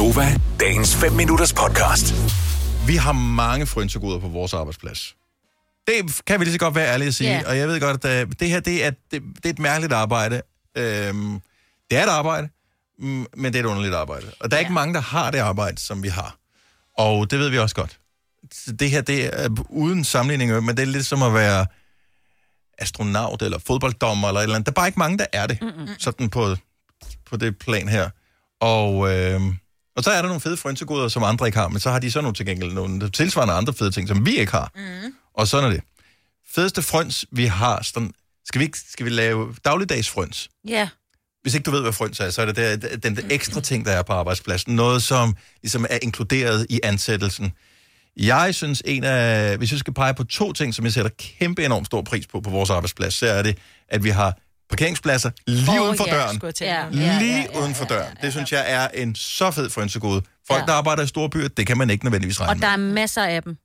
Gonova, dagens 5 minutters podcast. Vi har mange frynsegoder på vores arbejdsplads. Det kan vi lige så godt være ærlige at sige. Ja. Og jeg ved godt, at øh, det her det er, det, det er et mærkeligt arbejde. Øhm, det er et arbejde, mm, men det er et underligt arbejde. Og der er ikke mange, der har det arbejde, som vi har. Og det ved vi også godt. Så det her, det er uden sammenligning, men det er lidt som at være astronaut eller fodbolddommer eller et eller andet. Der er bare ikke mange, der er det. Mm-mm. Sådan på, på det plan her. Og, øh, og så er der nogle fede frynsegoder, som andre ikke har, men så har de så nogle til gengæld nogle tilsvarende andre fede ting, som vi ikke har. Mm. Og sådan er det. Fedeste frøns, vi har, sådan, skal, vi ikke, skal vi lave dagligdags frøns? Ja. Hvis ikke du ved, hvad frøns er, så er det der, den der ekstra ting, der er på arbejdspladsen. Noget, som ligesom er inkluderet i ansættelsen. Jeg synes, en af, hvis jeg skal pege på to ting, som jeg sætter kæmpe enormt stor pris på på vores arbejdsplads, så er det, at vi har parkeringspladser lige Åh, uden for ja, døren. jeg til. Ja. Ja. Lige uden for døren. Det synes jeg er en så fed frønsegode. Folk, Ja. der arbejder i store byer, det kan man ikke nødvendigvis regne Og der er masser af dem.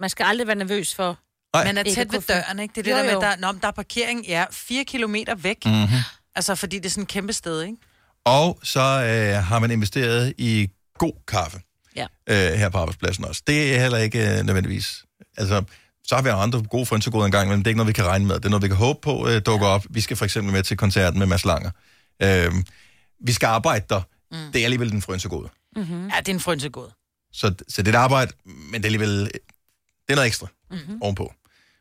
Man skal aldrig være nervøs for... Nej. Man er Ikke tæt ved døren, ikke? Det er det Jo, der med, der, når der er parkering, ja, fire kilometer væk. Mhm. Mm-hmm. Altså, fordi det er sådan et kæmpe sted, ikke? Og så øh, har man investeret i god kaffe Ja. øh, her på arbejdspladsen også. Det er heller ikke øh, nødvendigvis. Altså, så har vi andre gode frønsegoder engang, men det er ikke noget, vi kan regne med. Det er noget, vi kan håbe på øh, dukker op. Vi skal for eksempel med til koncerten med Mads Langer. Øh, vi skal arbejde der. Mm. Det er alligevel den frønsegode. Mm. Ja, det er en frønsegod. Så, så det er et arbejde, men det er alligevel det er noget ekstra mm-hmm. ovenpå.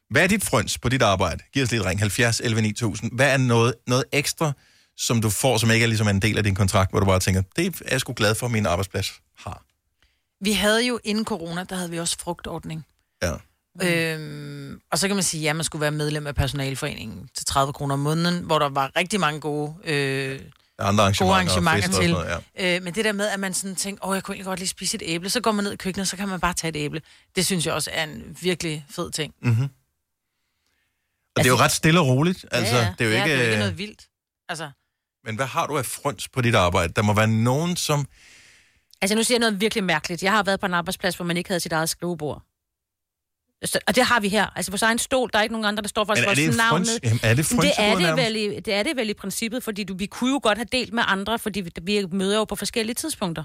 Hvad er dit frøns på dit arbejde? Giv os lige et ring, 70 11 9000. Hvad er noget, noget ekstra, som du får, som ikke er ligesom en del af din kontrakt, hvor du bare tænker, det er jeg sgu glad for, at min arbejdsplads har. Vi havde jo inden corona, der havde vi også frugtordning. Ja. Øhm, og så kan man sige, ja, man skulle være medlem af personalforeningen til 30 kroner om måneden, hvor der var rigtig mange gode, øh, andre arrangementer, gode arrangementer til. noget, ja. øh, men det der med, at man sådan tænker, åh, jeg kunne egentlig godt lige spise et æble, så går man ned i køkkenet, så kan man bare tage et æble. Det synes jeg også er en virkelig fed ting. Mm-hmm. Og det er jo ret stille og roligt. Altså, ja. det er jo ja, ikke... det er jo ikke øh, noget vildt. Altså, Men hvad har du af frøns på dit arbejde? Der må være nogen, som... Altså, nu siger jeg noget virkelig mærkeligt. Jeg har været på en arbejdsplads, hvor man ikke havde sit eget skrivebord. Så, og det har vi her. Altså, vores egen stol, der er ikke nogen andre, der står er vores det navn ned. Jamen, er det Men det er det, nærmest? vel i, det er det vel i princippet, fordi du, vi kunne jo godt have delt med andre, fordi vi, vi møder jo på forskellige tidspunkter.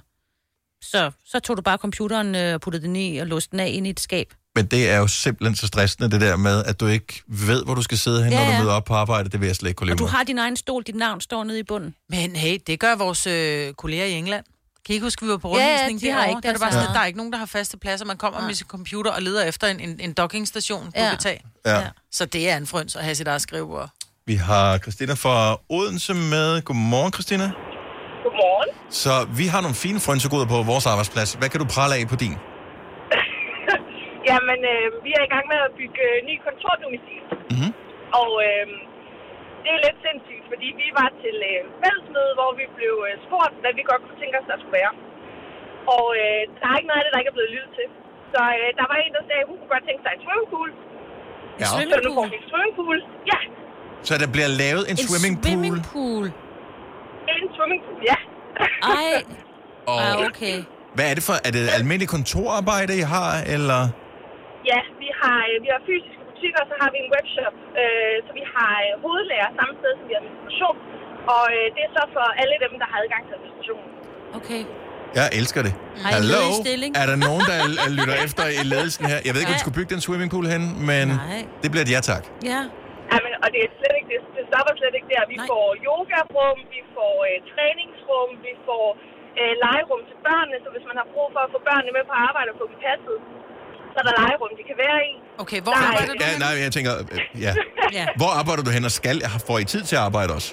Så, så tog du bare computeren øh, og puttede den i og låste den af ind i et skab. Men det er jo simpelthen så stressende, det der med, at du ikke ved, hvor du skal sidde hen, Ja, når du ja. møder op på arbejde. Det vil jeg slet ikke kunne leve Og du med. har din egen stol, dit navn står nede i bunden. men hey, det gør vores øh, kolleger i England. Kan I ikke huske, vi var på Ja, ja, rundvisning de har ikke Der er det bare sådan, at der er ikke nogen, der har faste pladser. Man kommer med sin computer og leder efter en, en, en dockingstation, du Ja. kan tage. Ja. Ja. Så det er en frøns at have sit eget skrivebord. Vi har Christina fra Odense med. Godmorgen, Christina. Godmorgen. Så vi har nogle fine frønsegoder på vores arbejdsplads. Hvad kan du prale af på din? Jamen, øh, vi er i gang med at bygge øh, ny kontordomicil. Mhm. Og øh, det er lidt sindssygt, fordi vi var til øh, fællesmøde, hvor vi blev øh, spurgt, hvad vi godt kunne tænke os, der skulle være. Og øh, der er ikke noget af det, der ikke er blevet lyttet til. Så øh, der var en, der sagde, at hun kunne godt tænke sig en swimmingpool. Ja. Så nu får vi en swimmingpool. Ja, Så der bliver lavet en, En swimmingpool. swimmingpool. en swimmingpool, ja. Ej, Og ah, okay. hvad er det for? Er det almindeligt kontorarbejde, I har, eller? Ja, vi har, øh, vi har fysiske butikker, og så har vi en webshop. Øh, så vi har øh, hovedlærer samme sted, som vi har administration. Og øh, det er så for alle dem, der har adgang til administration. Okay. Jeg elsker det. Hallo? stilling? Er der nogen, der lytter efter i ledelsen her? Jeg ved ikke, de Nej. skulle bygge den swimmingpool hen, men Nej. det bliver et ja tak. Ja. Jamen, og det er slet ikke, det, det stopper slet ikke der. Vi Nej. Nej. får yogarum, vi får øh, træningsrum, vi får øh, legerum til børnene, så hvis man har brug for at få børnene med på arbejde og få dem passet, så er der legerum, de kan være i. Okay, hvor Nej. arbejder du Ja, henne? nej, jeg tænker, øh, ja. Ja. Hvor arbejder du hen, og skal, får I tid til at arbejde også?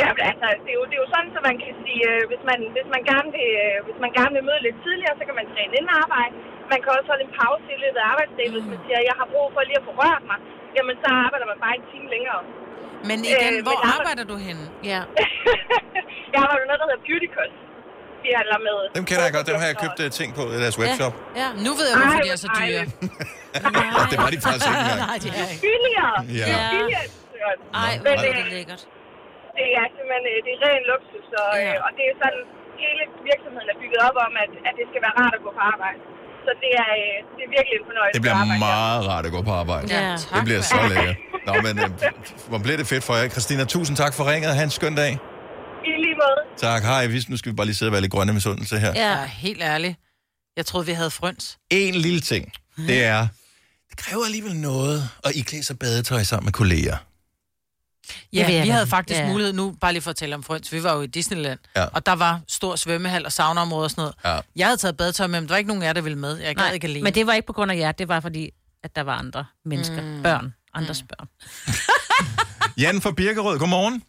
Ja, men altså, det er, jo, det er jo sådan, så man kan sige, øh, hvis, man, hvis, man gerne vil, øh, hvis man gerne vil møde lidt tidligere, så kan man træne inden arbejde. Man kan også holde en pause i løbet af arbejdsdagen, hvis man siger, jeg har brug for lige at få rørt mig. Jamen, så arbejder man bare en time længere. Men igen, Øh, hvor men jeg- arbejder du henne? Ja. jeg arbejder noget, der hedder Beauty Cut. Vi handler med... Dem kender jeg godt, dem har jeg købt uh, ting på i deres webshop. Ja. Nu ved jeg, hvorfor de er så dyre. Ja. det var de faktisk ikke engang. Nej, de er ikke. Billigere. Ja. Det er billigere. Ej, hvor er det, lækkert. det er simpelthen øh, det er ren luksus, og, Ja. øh, og det er sådan, hele virksomheden er bygget op om, at, at det skal være rart at gå på arbejde. Så det er, det er virkelig en fornøjelse Det bliver at arbejde her. meget rart at gå på arbejde. Ja. Det bliver så lækkert. Nå, men hvor bliver det fedt for jer. Christina, tusind tak for ringet. Ha' en skøn dag. Måde. Tak, hej. Vi- Nu skal vi bare lige sidde og være lidt grønne med sundelse her. Ja. Helt ærligt. Jeg troede, vi havde frøns. En lille ting, det er, det kræver alligevel noget at iklæde sig badetøj sammen med kolleger. Ja, vi havde faktisk Ja. mulighed nu, bare lige for at tale om frøns. Vi var jo i Disneyland, Ja. og der var stor svømmehal og saunaområde og sådan noget. Ja. Jeg havde taget badetøj med, men der var ikke nogen af jer, der ville med. Jeg gad Nej, ikke alene. men det var ikke på grund af jer, det var fordi, at der var andre mennesker, mm. børn, andres mm. børn. Jan fra Birkerød, godmorgen.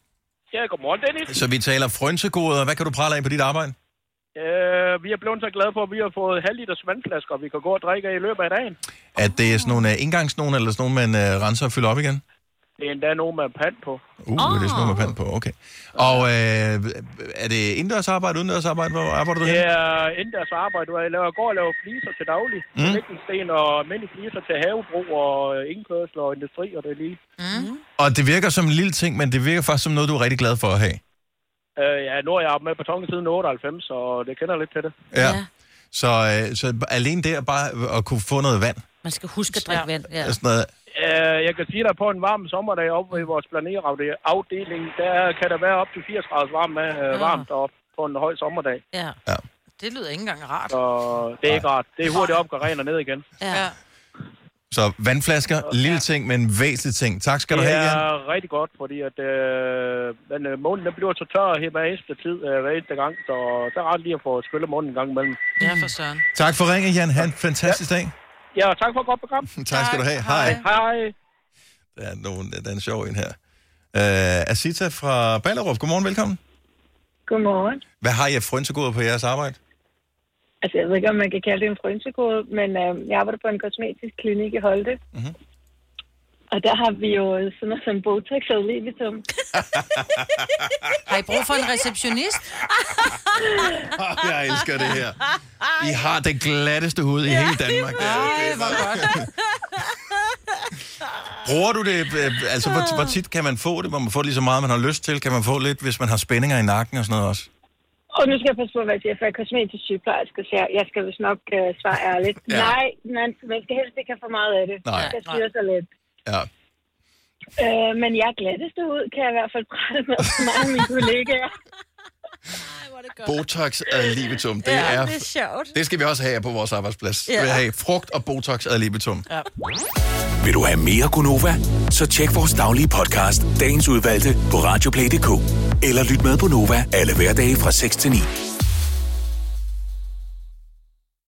Ja, godmorgen, Dennis. Så vi taler frønsegoder. Hvad kan du prale af på dit arbejde? Øh, vi er blevet så glade for, at vi har fået halvliters vandflasker, vi kan gå og drikke af i løbet af dagen. At det er sådan nogle uh, eller sådan nogle, man uh, renser og fylder op igen? Det er endda nogen med pand på. Uh, oh. det er sådan noget med pand på, okay. Og uh, er det indendørs arbejde, udendørs arbejde? Hvor arbejder du Det hen? er indendørs arbejde, hvor jeg laver, går og laver fliser til daglig. Mm. Lægningssten og almindelige fliser til havebrug og indkørsel og industri og det lige. Og det virker som en lille ting, men det virker faktisk som noget, du er rigtig glad for at have. Øh, ja, nu har jeg med beton siden 98, så det kender lidt til det. Ja. Ja. Så, uh, så alene der bare at kunne få noget vand, Man skal huske at drikke Ja. vand. Ja. sådan noget, Øh, jeg kan sige dig, på en varm sommerdag oppe i vores planerafdeling, der kan der være op til 80 grader varmt, med, øh, varmt op på en høj sommerdag. Ja. Det lyder ikke engang rart. Så det er ikke rart. Det er hurtigt op, går ren og ned igen. Ja. Ja. så vandflasker, lille ting, men væsentlig ting. Tak skal du Det have, Jan. er rigtig godt, fordi at, øh, men, øh, månen den bliver så tør her hver eneste tid, øh, hver eneste gang, så der er ret lige at få skyllet månen en gang imellem. Ja, for søren. Tak for ringen, Jan. Ha' en fantastisk dag. Ja, og tak for et godt program. Tak skal du have. Hej. Hej. Der er, nogen, der er en sjov en her. Uh, Asita fra Ballerup, godmorgen, velkommen. Godmorgen. Hvad har I af frynsegoder på jeres arbejde? Altså, jeg ved ikke, om man kan kalde det en frynsekode, men øh, jeg arbejder på en kosmetisk klinik i Holte. Mm-hmm. Og der har vi jo sådan noget som Botox og Levitum. Har I brug for en receptionist? Oh, jeg elsker det her. I har det glatteste hud i hele Danmark. Det, Ej, hvor godt. Bruger du det? øh, Altså, hvor, hvor tit kan man få det? Må man få det lige så meget, man har lyst til? Kan man få lidt, hvis man har spændinger i nakken og sådan noget også? Og nu skal jeg passe på, hvad jeg siger, for jeg er kosmetisk sygeplejerske, så jeg, jeg skal vist nok øh, svare ærligt. Ja. Ja. Nej, man, man skal helst ikke have for meget af det. Nej. Det skal styre sig lidt. Ja. Øh, men jeg glatteste ud, kan jeg i hvert fald prale med mange af mine kollegaer. Botox ad libitum. Det, Ja, er, det er sjovt. det skal vi også have på vores arbejdsplads. Ja. Vi vil have frugt og Botox ad libitum. Ja. Vil du have mere Gunova? Så tjek vores daglige podcast, dagens udvalgte, på radioplay.dk. Eller lyt med på Nova alle hverdage fra 6 til 9.